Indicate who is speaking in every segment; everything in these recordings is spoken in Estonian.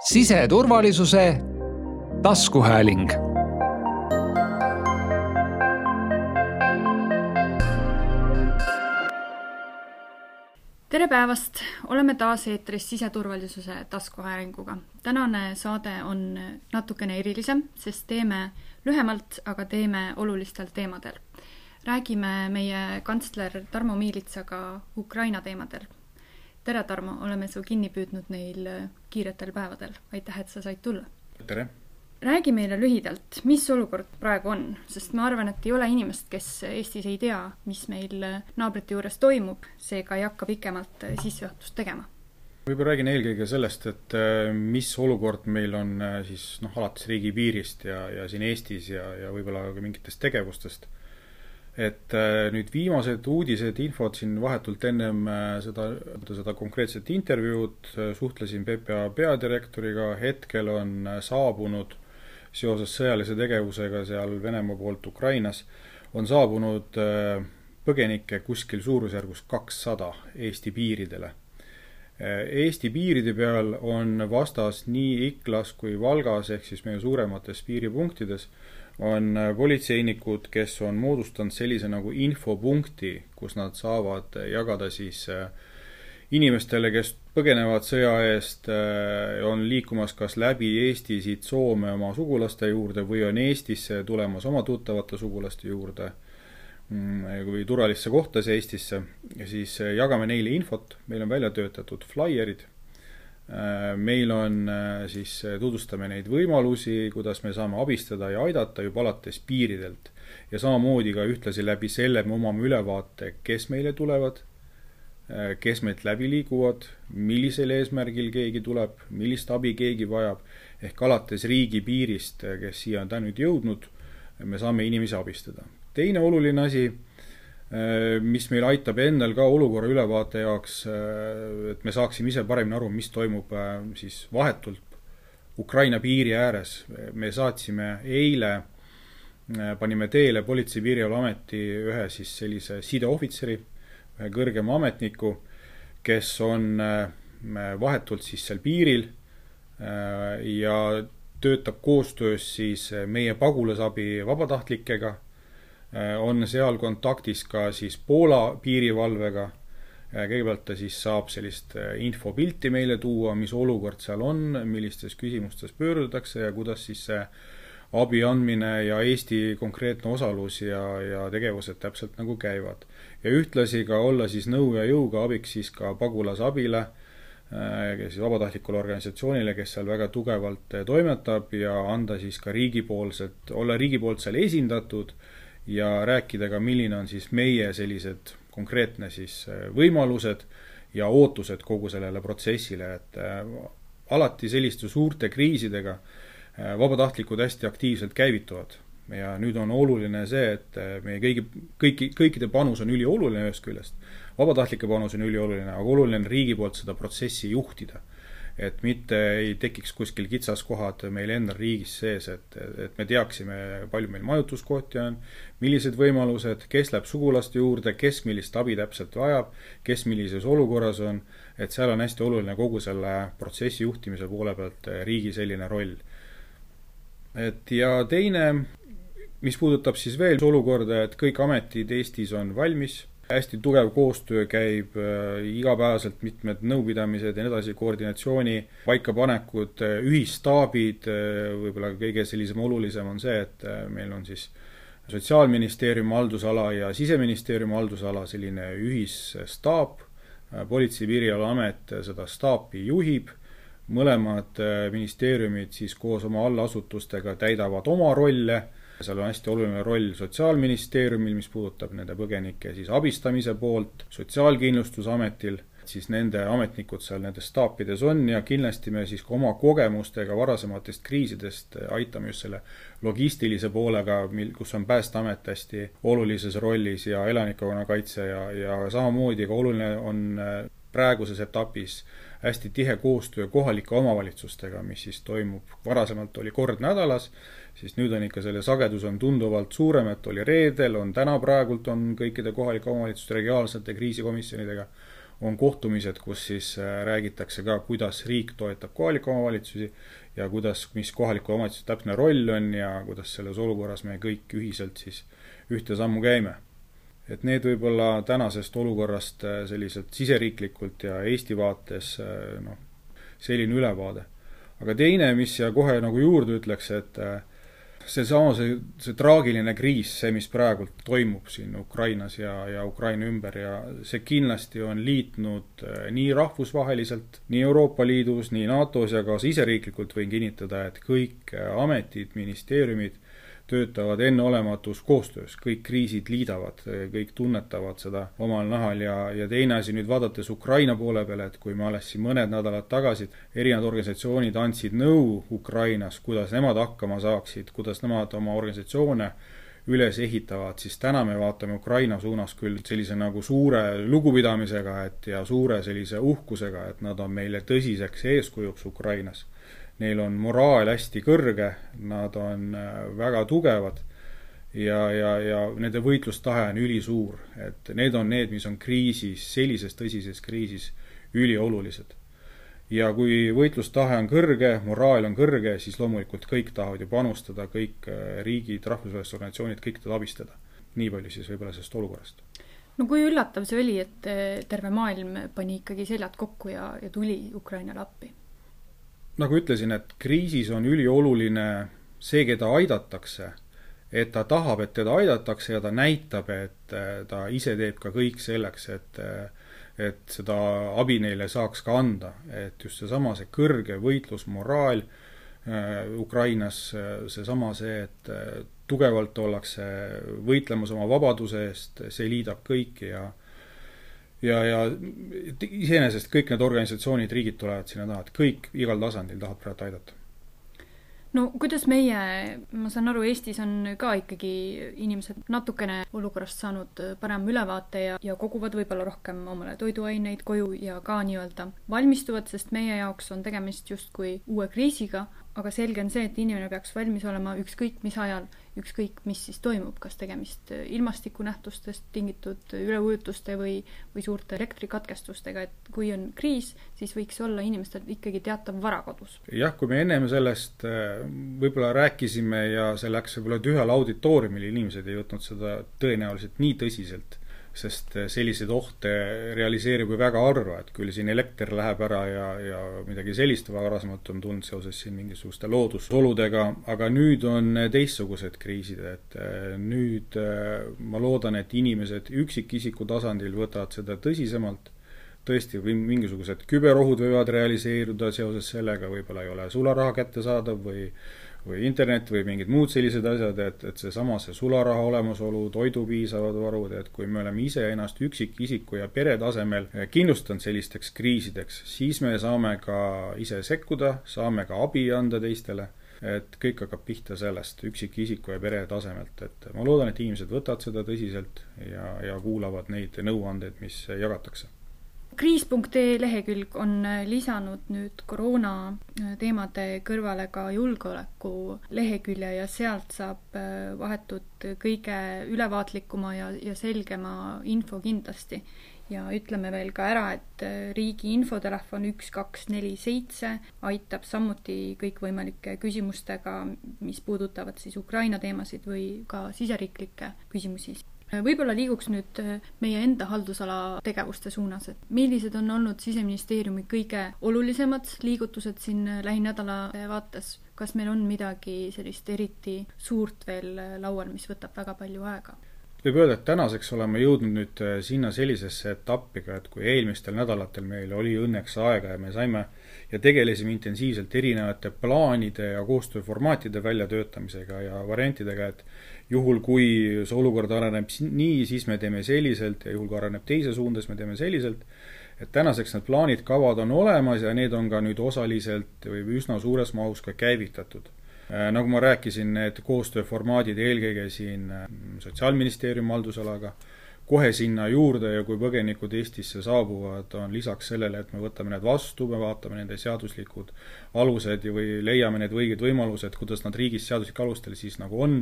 Speaker 1: siseturvalisuse taskuhääling tere päevast, oleme taas eetris siseturvalisuse taskuhäälinguga. tänane saade on natukene erilisem, sest teeme lühemalt, aga teeme olulistel teemadel. räägime meie kantsler Tarmo Miilitsaga Ukraina teemadel tere, Tarmo, oleme su kinni püüdnud neil äh, kiiretel päevadel. aitäh, et sa said tulla.
Speaker 2: tere!
Speaker 1: räägi meile lühidalt, mis olukord praegu on, sest ma arvan, et ei ole inimest, kes Eestis ei tea, mis meil äh, naabrite juures toimub, seega ei hakka pikemalt äh, sissejuhatust tegema.
Speaker 2: võib-olla räägin eelkõige sellest, et mis olukord meil on siis noh, alates riigipiirist ja, ja siin Eestis ja, ja võib-olla ka mingitest tegevustest et äh, nüüd viimased uudised, infod siin vahetult ennem äh, seda, seda konkreetset intervjuud äh, suhtlesin PPA peadirektoriga, hetkel on saabunud seoses sõjalise tegevusega seal Venemaa poolt Ukrainas, on saabunud põgenikke kuskil suurusjärgus kakssada Eesti piiridele. Eesti piiride peal on vastas nii Iklas kui Valgas, ehk siis meie suuremates piiripunktides, on äh, politseinikud, kes on moodustanud sellise nagu infopunkti, kus nad saavad jagada siis äh, inimestele, kes põgenevad sõja eest, äh, on liikumas kas läbi Eesti siit Soome oma sugulaste juurde või on Eestisse tulemas oma tuttavate sugulaste juurde mm, või turvalisse kohta Eestisse siis jagame neile infot, meil on välja töötatud flaierid. Äh, meil on äh, siis, äh, tutvustame neid võimalusi, kuidas me saame abistada ja aidata juba alates piiridelt. ja samamoodi ka ühtlasi läbi selle me omame ülevaate, kes meile tulevad, kes meilt läbi liiguvad, millisel eesmärgil keegi tuleb, millist abi keegi vajab, ehk alates riigipiirist, kes siia on täna nüüd jõudnud, me saame inimesi abistada. teine oluline asi Äh, mis meil aitab endal ka olukorra ülevaate jaoks, äh, et me saaksime ise paremini aru, mis toimub äh, siis vahetult Ukraina piiri ääres. me saatsime eile, panime teele Politsei- ja Piirivalveameti ühe siis sellise sideohvitseri, ühe kõrgema ametniku, kes on vahetult siis seal piiril ja töötab koostöös siis meie pagulasabi vabatahtlikega Äh, on seal kontaktis ka siis Poola piirivalvega. Äh, kõigepealt ta siis saab sellist äh, infopilti meile tuua, mis olukord seal on, millistes küsimustes pöördutakse ja kuidas siis see abi andmine ja Eesti konkreetne osalus ja, ja tegevused täpselt nagu käivad. ja ühtlasi ka olla siis nõu ja jõuga abiks siis ka pagulasabile, siis vabatahtlikule organisatsioonile, kes seal väga tugevalt toimetab ja anda siis ka riigipoolset, olla riigi poolt seal esindatud ja rääkida ka, milline on siis meie sellised konkreetne siis äh, võimalused ja ootused kogu sellele protsessile, et äh, alati selliste suurte kriisidega äh, vabatahtlikud hästi aktiivselt käivituvad. ja nüüd on oluline see, et meie kõigi, kõiki, kõikide panus on ülioluline ühest küljest, vabatahtlike panus on ülioluline, aga oluline on riigi poolt seda protsessi juhtida et mitte ei tekiks kuskil kitsaskohad meil endal riigis sees, et, et me teaksime, palju meil majutuskohti on, millised võimalused, kes läheb sugulaste juurde, kes millist abi täpselt vajab, kes millises olukorras on, et seal on hästi oluline kogu selle protsessi juhtimise poole pealt riigi selline roll. et ja teine, mis puudutab siis veel olukorda, et kõik ametid Eestis on valmis hästi tugev koostöö käib äh, igapäevaselt, mitmed nõupidamised ja nii edasi, koordinatsiooni paikapanekud, äh, ühisstaabid, äh, võib-olla kõige sellisem olulisem on see, et meil on siis Sotsiaalministeeriumi haldusala ja Siseministeeriumi haldusala selline ühisstaap, Politsei- ja Piirivalveamet seda staapi juhib, mõlemad ministeeriumid siis koos oma allasutustega täidavad oma rolle seal on hästi oluline roll Sotsiaalministeeriumil, mis puudutab nende põgenike siis abistamise poolt, Sotsiaalkindlustusametil, siis nende ametnikud seal nendes staapides on ja kindlasti me siis oma kogemustega varasematest kriisidest aitame just selle logistilise poolega, mil, kus on Päästeamet hästi olulises rollis ja elanikkonnakaitse ja, ja samamoodi ka oluline on äh, praeguses etapis hästi tihe koostöö kohalike omavalitsustega, mis siis toimub, varasemalt oli kord nädalas, siis nüüd on ikka selle sagedus on tunduvalt suurem, et oli reedel, on täna praegult on kõikide kohalike omavalitsuste regionaalsete kriisikomisjonidega, on kohtumised, kus siis räägitakse ka, kuidas riik toetab kohalikke omavalitsusi ja kuidas, mis kohaliku omavalitsuse täpne roll on ja kuidas selles olukorras me kõik ühiselt siis ühte sammu käime. Et need võib-olla tänasest olukorrast selliselt siseriiklikult ja Eesti vaates noh, selline ülevaade. aga teine, mis siia kohe nagu juurde ütleks, et seesama, see, see traagiline kriis, see, mis praegult toimub siin Ukrainas ja, ja Ukraina ümber ja see kindlasti on liitnud nii rahvusvaheliselt, nii Euroopa Liidus, nii NATO-s ja ka siseriiklikult võin kinnitada, et kõik ametid, ministeeriumid töötavad enneolematus koostöös, kõik kriisid liidavad, kõik tunnetavad seda omal nahal ja, ja teine asi nüüd vaadates Ukraina poole peale, et kui me alles siin mõned nädalad tagasi erinevad organisatsioonid andsid nõu Ukrainas, kuidas nemad hakkama saaksid, kuidas nemad oma organisatsioone üles ehitavad, siis täna me vaatame Ukraina suunas küll sellise nagu suure lugupidamisega, et ja suure sellise uhkusega, et nad on meile tõsiseks eeskujuks Ukrainas neil on moraal hästi kõrge, nad on äh, väga tugevad ja, ja, ja nende võitlustahe on ülisuur, et need on need, mis on kriisis, sellises tõsises kriisis üliolulised. ja kui võitlustahe on kõrge, moraal on kõrge, siis loomulikult kõik tahavad ju panustada, kõik äh, riigid, rahvusvahelised organisatsioonid, kõik tahavad abistada. nii palju siis võib-olla sellest olukorrast
Speaker 1: no kui üllatav see oli, et äh, terve maailm pani ikkagi seljad kokku ja, ja tuli Ukrainale appi?
Speaker 2: Nagu ütlesin, et kriisis on ülioluline see, keda aidatakse, et ta tahab, et teda aidatakse ja ta näitab, et äh, ta ise teeb ka kõik selleks, et äh, et seda abi neile saaks ka anda, et just seesama, see kõrge võitlusmoraal äh, Ukrainas, seesama see, et tugevalt ollakse võitlemas oma vabaduse eest, see liidab kõiki ja ja, ja iseenesest kõik need organisatsioonid, riigid tulevad sinna taha, et kõik igal tasandil tahavad praegu aidata.
Speaker 1: No kuidas meie, ma saan aru, Eestis on ka ikkagi inimesed natukene olukorrast saanud parema ülevaate ja, ja koguvad võib-olla rohkem omale toiduaineid koju ja ka nii-öelda valmistuvad, sest meie jaoks on tegemist justkui uue kriisiga, aga selge on see, et inimene peaks valmis olema ükskõik mis ajal ükskõik, mis siis toimub, kas tegemist ilmastikunähtustest tingitud üleujutuste või, või suurte elektrikatkestustega, et kui on kriis, siis võiks olla inimestel ikkagi teatav vara kodus.
Speaker 2: jah, kui me ennem sellest äh, võib-olla rääkisime ja see läks võib-olla tühjale auditooriumile, inimesed ei võtnud seda tõenäoliselt nii tõsiselt sest eh, selliseid ohte realiseerub ju väga harva, et küll siin elekter läheb ära ja, ja midagi sellist varasemalt on tulnud seoses siin mingisuguste loodusoludega, aga nüüd on teistsugused kriisid, et eh, nüüd eh, ma loodan, et inimesed üksikisiku tasandil võtavad seda tõsisemalt, tõesti, mingisugused küberohud võivad realiseeruda seoses sellega, võib-olla ei ole sularaha kättesaadav või või internet või mingid muud sellised asjad, et, et seesama, see sularaha olemasolu, toidu piisavad varud, et kui me oleme ise ennast üksikisiku ja pere tasemel kindlustanud sellisteks kriisideks, siis me saame ka ise sekkuda, saame ka abi anda teistele, et kõik hakkab pihta sellest üksikisiku ja pere tasemelt, et ma loodan, et inimesed võtavad seda tõsiselt ja, ja kuulavad neid nõuandeid, mis jagatakse
Speaker 1: kriis.ee lehekülg on äh, lisanud nüüd koroona äh, teemade kõrvale ka julgeoleku lehekülje ja sealt saab äh, vahetult kõige ülevaatlikuma ja, ja selgema info kindlasti. ja ütleme veel ka ära, et riigi infotelefon üks, kaks, neli, seitse aitab samuti kõikvõimalike küsimustega, mis puudutavad siis Ukraina teemasid või ka siseriiklikke küsimusi võib-olla liiguks nüüd äh, meie enda haldusala tegevuste suunas, et millised on olnud Siseministeeriumi kõige olulisemad liigutused siin äh, lähinädala vaates, kas meil on midagi sellist eriti suurt veel äh, laual, mis võtab väga palju aega?
Speaker 2: Võib öelda, et tänaseks oleme jõudnud nüüd sinna sellisesse etappi ka, et kui eelmistel nädalatel meil oli õnneks aega ja me saime ja tegelesime intensiivselt erinevate plaanide ja koostööformaatide väljatöötamisega ja variantidega, et juhul, kui see olukord areneb nii, siis me teeme selliselt ja juhul, kui areneb teise suunda, siis me teeme selliselt, et tänaseks need plaanid, kavad on olemas ja need on ka nüüd osaliselt või üsna suures mahus ka käivitatud. Äh, nagu ma rääkisin, need koostööformaadid eelkõige siin äh, Sotsiaalministeeriumi haldusalaga, kohe sinna juurde ja kui põgenikud Eestisse saabuvad, on lisaks sellele, et me võtame need vastu, me vaatame nende seaduslikud alused ja või leiame need õiged võimalused, kuidas nad riigis seaduslikel alustel siis nagu on,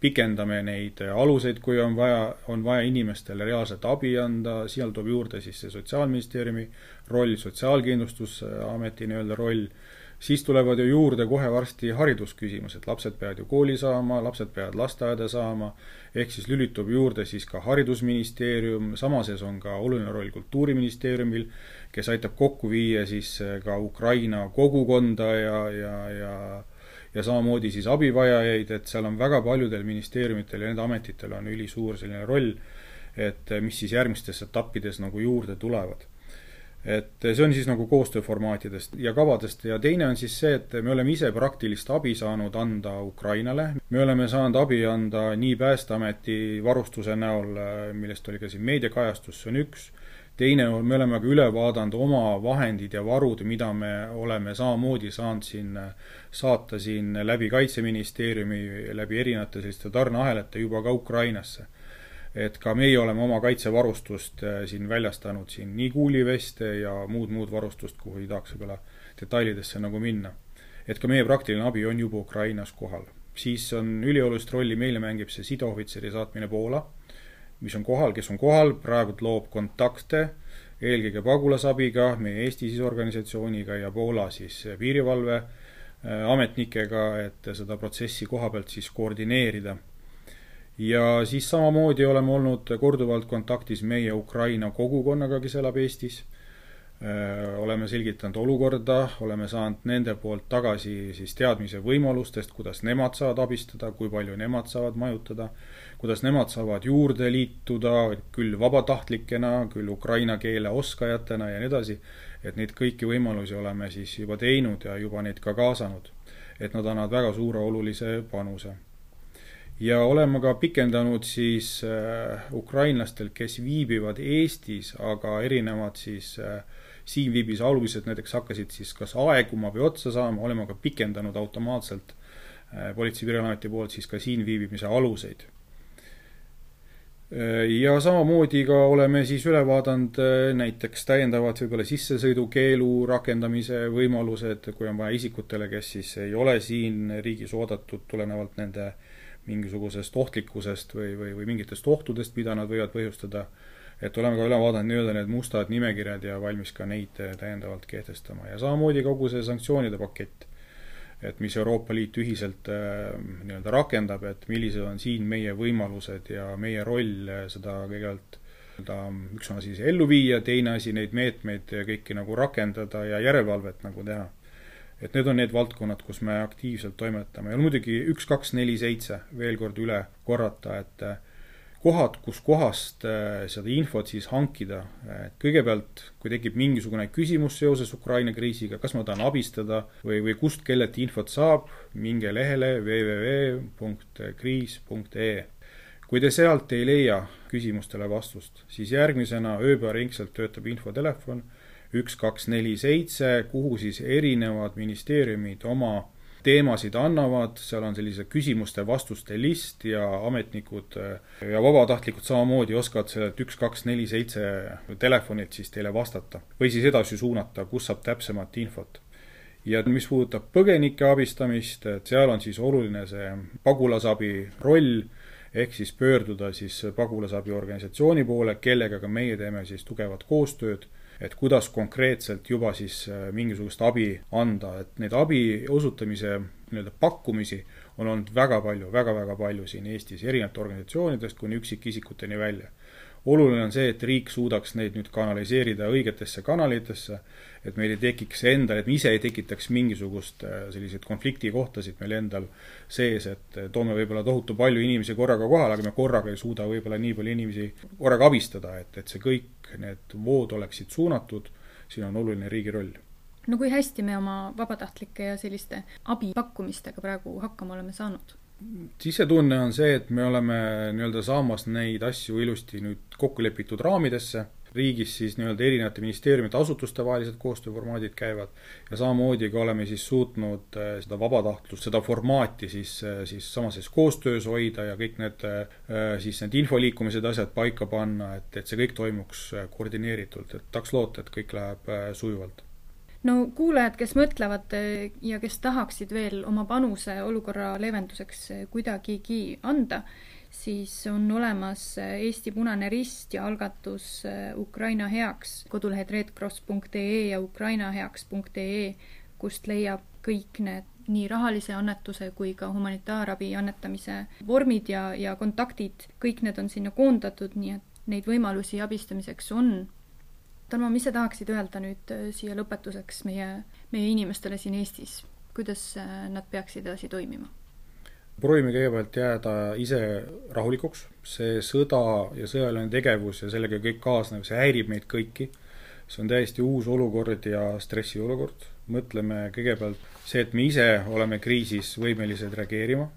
Speaker 2: pikendame neid aluseid, kui on vaja, on vaja inimestele reaalselt abi anda, seal tuleb juurde siis see Sotsiaalministeeriumi roll, Sotsiaalkindlustusameti nii-öelda roll, siis tulevad ju juurde kohe varsti haridusküsimused, lapsed peavad ju kooli saama, lapsed peavad lasteaeda saama, ehk siis lülitub juurde siis ka Haridusministeerium, sama sees on ka oluline roll Kultuuriministeeriumil, kes aitab kokku viia siis ka Ukraina kogukonda ja, ja, ja ja samamoodi siis abivajajaid, et seal on väga paljudel ministeeriumitel ja nende ametitel on ülisuur selline roll, et mis siis järgmistes etappides nagu juurde tulevad et see on siis nagu koostööformaatidest ja kavadest ja teine on siis see, et me oleme ise praktilist abi saanud anda Ukrainale. me oleme saanud abi anda nii Päästeameti varustuse näol, millest oli ka siin meediakajastus, see on üks, teine on, me oleme ka üle vaadanud oma vahendid ja varud, mida me oleme samamoodi saanud siin saata siin läbi Kaitseministeeriumi, läbi erinevate selliste tarneahelate juba ka Ukrainasse et ka meie oleme oma kaitsevarustust äh, siin väljastanud siin nii kuuliveste ja muud, muud varustust, kuhu ei tahaks võib-olla detailidesse nagu minna. et ka meie praktiline abi on juba Ukrainas kohal. siis on üliolulist rolli meile mängib see sideohvitseri saatmine Poola, mis on kohal, kes on kohal, praegu loob kontakte eelkõige pagulasabiga, meie Eesti siseorganisatsiooniga ja Poola siis piirivalve äh, ametnikega, et seda protsessi koha pealt siis koordineerida ja siis samamoodi oleme olnud korduvalt kontaktis meie Ukraina kogukonnaga, kes elab Eestis. oleme selgitanud olukorda, oleme saanud nende poolt tagasi siis teadmise võimalustest, kuidas nemad saavad abistada, kui palju nemad saavad majutada, kuidas nemad saavad juurde liituda, küll vabatahtlikena, küll ukraina keele oskajatena ja nii edasi, et neid kõiki võimalusi oleme siis juba teinud ja juba neid ka kaasanud. et nad annavad väga suure olulise panuse ja oleme ka pikendanud siis äh, ukrainlastel, kes viibivad Eestis, aga erinevad siis äh, siin viibis alused näiteks hakkasid siis kas aeguma või otsa saama, oleme ka pikendanud automaatselt äh, Politsei- ja Piirivalveameti poolt siis ka siin viibimise aluseid. ja samamoodi ka oleme siis üle vaadanud näiteks täiendavad võib-olla sissesõidukeelu rakendamise võimalused, kui on vaja isikutele, kes siis ei ole siin riigis oodatud tulenevalt nende äh, mingisugusest ohtlikkusest või, või, või mingitest ohtudest, mida nad võivad põhjustada, et oleme ka üle vaadanud nii-öelda need mustad nimekirjad ja valmis ka neid täiendavalt kehtestama. Ja samamoodi kogu see sanktsioonide pakett, et mis Euroopa Liit ühiselt äh, nii-öelda rakendab, et millised on siin meie võimalused ja meie roll seda kõigepealt nii-öelda üks on asi ellu viia, teine asi neid meetmeid kõiki nagu rakendada ja järelevalvet nagu teha et need on need valdkonnad, kus me aktiivselt toimetame ja muidugi üks, kaks, neli, seitse, veel kord üle korrata, et äh, kohad, kuskohast äh, seda infot siis hankida, et kõigepealt, kui tekib mingisugune küsimus seoses Ukraina kriisiga, kas ma tahan abistada või, või kust kelleltki infot saab, minge lehele www.kriis.ee. kui te sealt ei leia küsimustele vastust, siis järgmisena ööpäevaringselt töötab infotelefon üks, kaks, neli, seitse, kuhu siis erinevad ministeeriumid oma teemasid annavad, seal on sellise küsimuste-vastuste list ja ametnikud ja vabatahtlikud samamoodi oskavad sellelt üks, kaks, neli, seitse telefonilt siis teile vastata. või siis edasi suunata, kus saab täpsemat infot. ja mis puudutab põgenike abistamist, et seal on siis oluline see pagulasabi roll, ehk siis pöörduda siis pagulasabiorganisatsiooni poole, kellega ka meie teeme siis tugevat koostööd et kuidas konkreetselt juba siis äh, mingisugust abi anda, et neid abi osutamise nii-öelda pakkumisi on olnud väga palju väga,, väga-väga palju siin Eestis, erinevate organisatsioonidest kuni üksikisikuteni välja oluline on see, et riik suudaks neid nüüd kanaliseerida õigetesse kanalitesse, et meil ei tekiks endal, et me ise ei tekitaks mingisugust äh, selliseid konfliktikohtasid meil endal sees, et äh, toome võib-olla tohutu palju inimesi korraga kohale, aga me korraga ei suuda võib-olla nii palju inimesi korraga abistada, et, et see kõik, need vood oleksid suunatud, siin on oluline riigi roll
Speaker 1: no kui hästi me oma vabatahtlike ja selliste abipakkumistega praegu hakkama oleme saanud?
Speaker 2: Sisetunne on see, et me oleme nii-öelda saamas neid asju ilusti nüüd kokku lepitud raamidesse, riigis siis nii-öelda erinevate ministeeriumite, asutuste vahelised koostööformaadid käivad ja samamoodi ka oleme siis suutnud äh, seda vabatahtlust, seda formaati siis, äh, siis samas siis koostöös hoida ja kõik need siis need info liikumised, asjad paika panna, et, et see kõik toimuks koordineeritult, et tahaks loota, et kõik läheb sujuvalt
Speaker 1: no kuulajad, kes mõtlevad ja kes tahaksid veel oma panuse olukorra leevenduseks kuidagigi anda, siis on olemas äh, Eesti Punane Rist ja algatus Ukraina heaks, kodulehed redcross.ee ja ukrainaheaks.ee, kust leiab kõik need nii rahalise annetuse kui ka humanitaarabi annetamise vormid ja, ja kontaktid, kõik need on sinna koondatud, nii et neid võimalusi abistamiseks on. Tarmo, mis sa tahaksid öelda nüüd äh, siia lõpetuseks meie, meie inimestele siin Eestis, kuidas nad peaksid edasi toimima?
Speaker 2: proovime kõigepealt jääda ise rahulikuks, see sõda ja sõjaline tegevus ja sellega kõik kaasnev, see häirib meid kõiki, see on täiesti uus olukord ja stressiolukord, mõtleme kõigepealt see, et me ise oleme kriisis võimelised reageerima,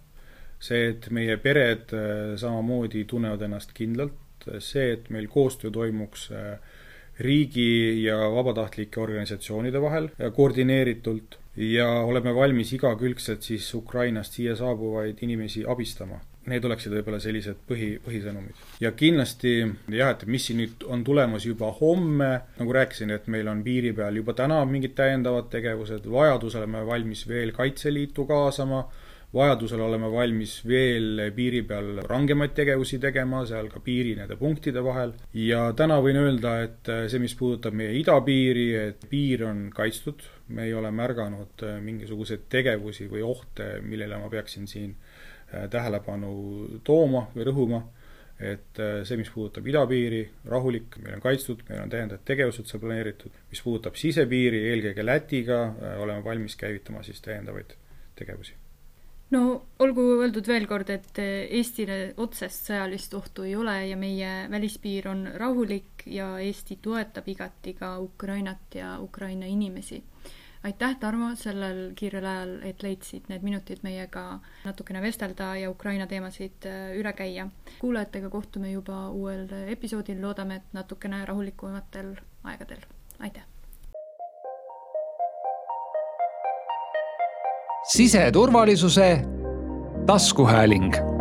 Speaker 2: see, et meie pered äh, samamoodi tunnevad ennast kindlalt, see, et meil koostöö toimuks äh, riigi ja vabatahtlike organisatsioonide vahel koordineeritult ja oleme valmis igakülgselt siis Ukrainast siia saabuvaid inimesi abistama. Need oleksid võib-olla sellised põhi, põhisõnumid. ja kindlasti jah, et mis siin nüüd on tulemas juba homme, nagu rääkisin, et meil on piiri peal juba täna mingid täiendavad tegevused, vajadusel oleme valmis veel Kaitseliitu kaasama, vajadusel oleme valmis veel piiri peal rangemaid tegevusi tegema, seal ka piiri nende punktide vahel. ja täna võin öelda, et see, mis puudutab meie idapiiri, et piir on kaitstud, me ei ole märganud mingisuguseid tegevusi või ohte, millele ma peaksin siin äh, tähelepanu tooma või rõhuma. Et äh, see, mis puudutab idapiiri, rahulik, meil on kaitstud, meil on täiendavad tegevused seal planeeritud, mis puudutab sisepiiri, eelkõige Lätiga, äh, oleme valmis käivitama siis täiendavaid tegevusi
Speaker 1: no olgu öeldud veel kord, et Eestile otsest sõjalist ohtu ei ole ja meie välispiir on rahulik ja Eesti toetab igati ka Ukrainat ja Ukraina inimesi. aitäh, Tarmo, sellel kiirel ajal, et leidsid need minutid meiega natukene vestelda ja Ukraina teemasid äh, üle käia. kuulajatega kohtume juba uuel episoodil, loodame, et natukene rahulikumatel aegadel. aitäh!
Speaker 3: Siseturvalisuse taskuhääling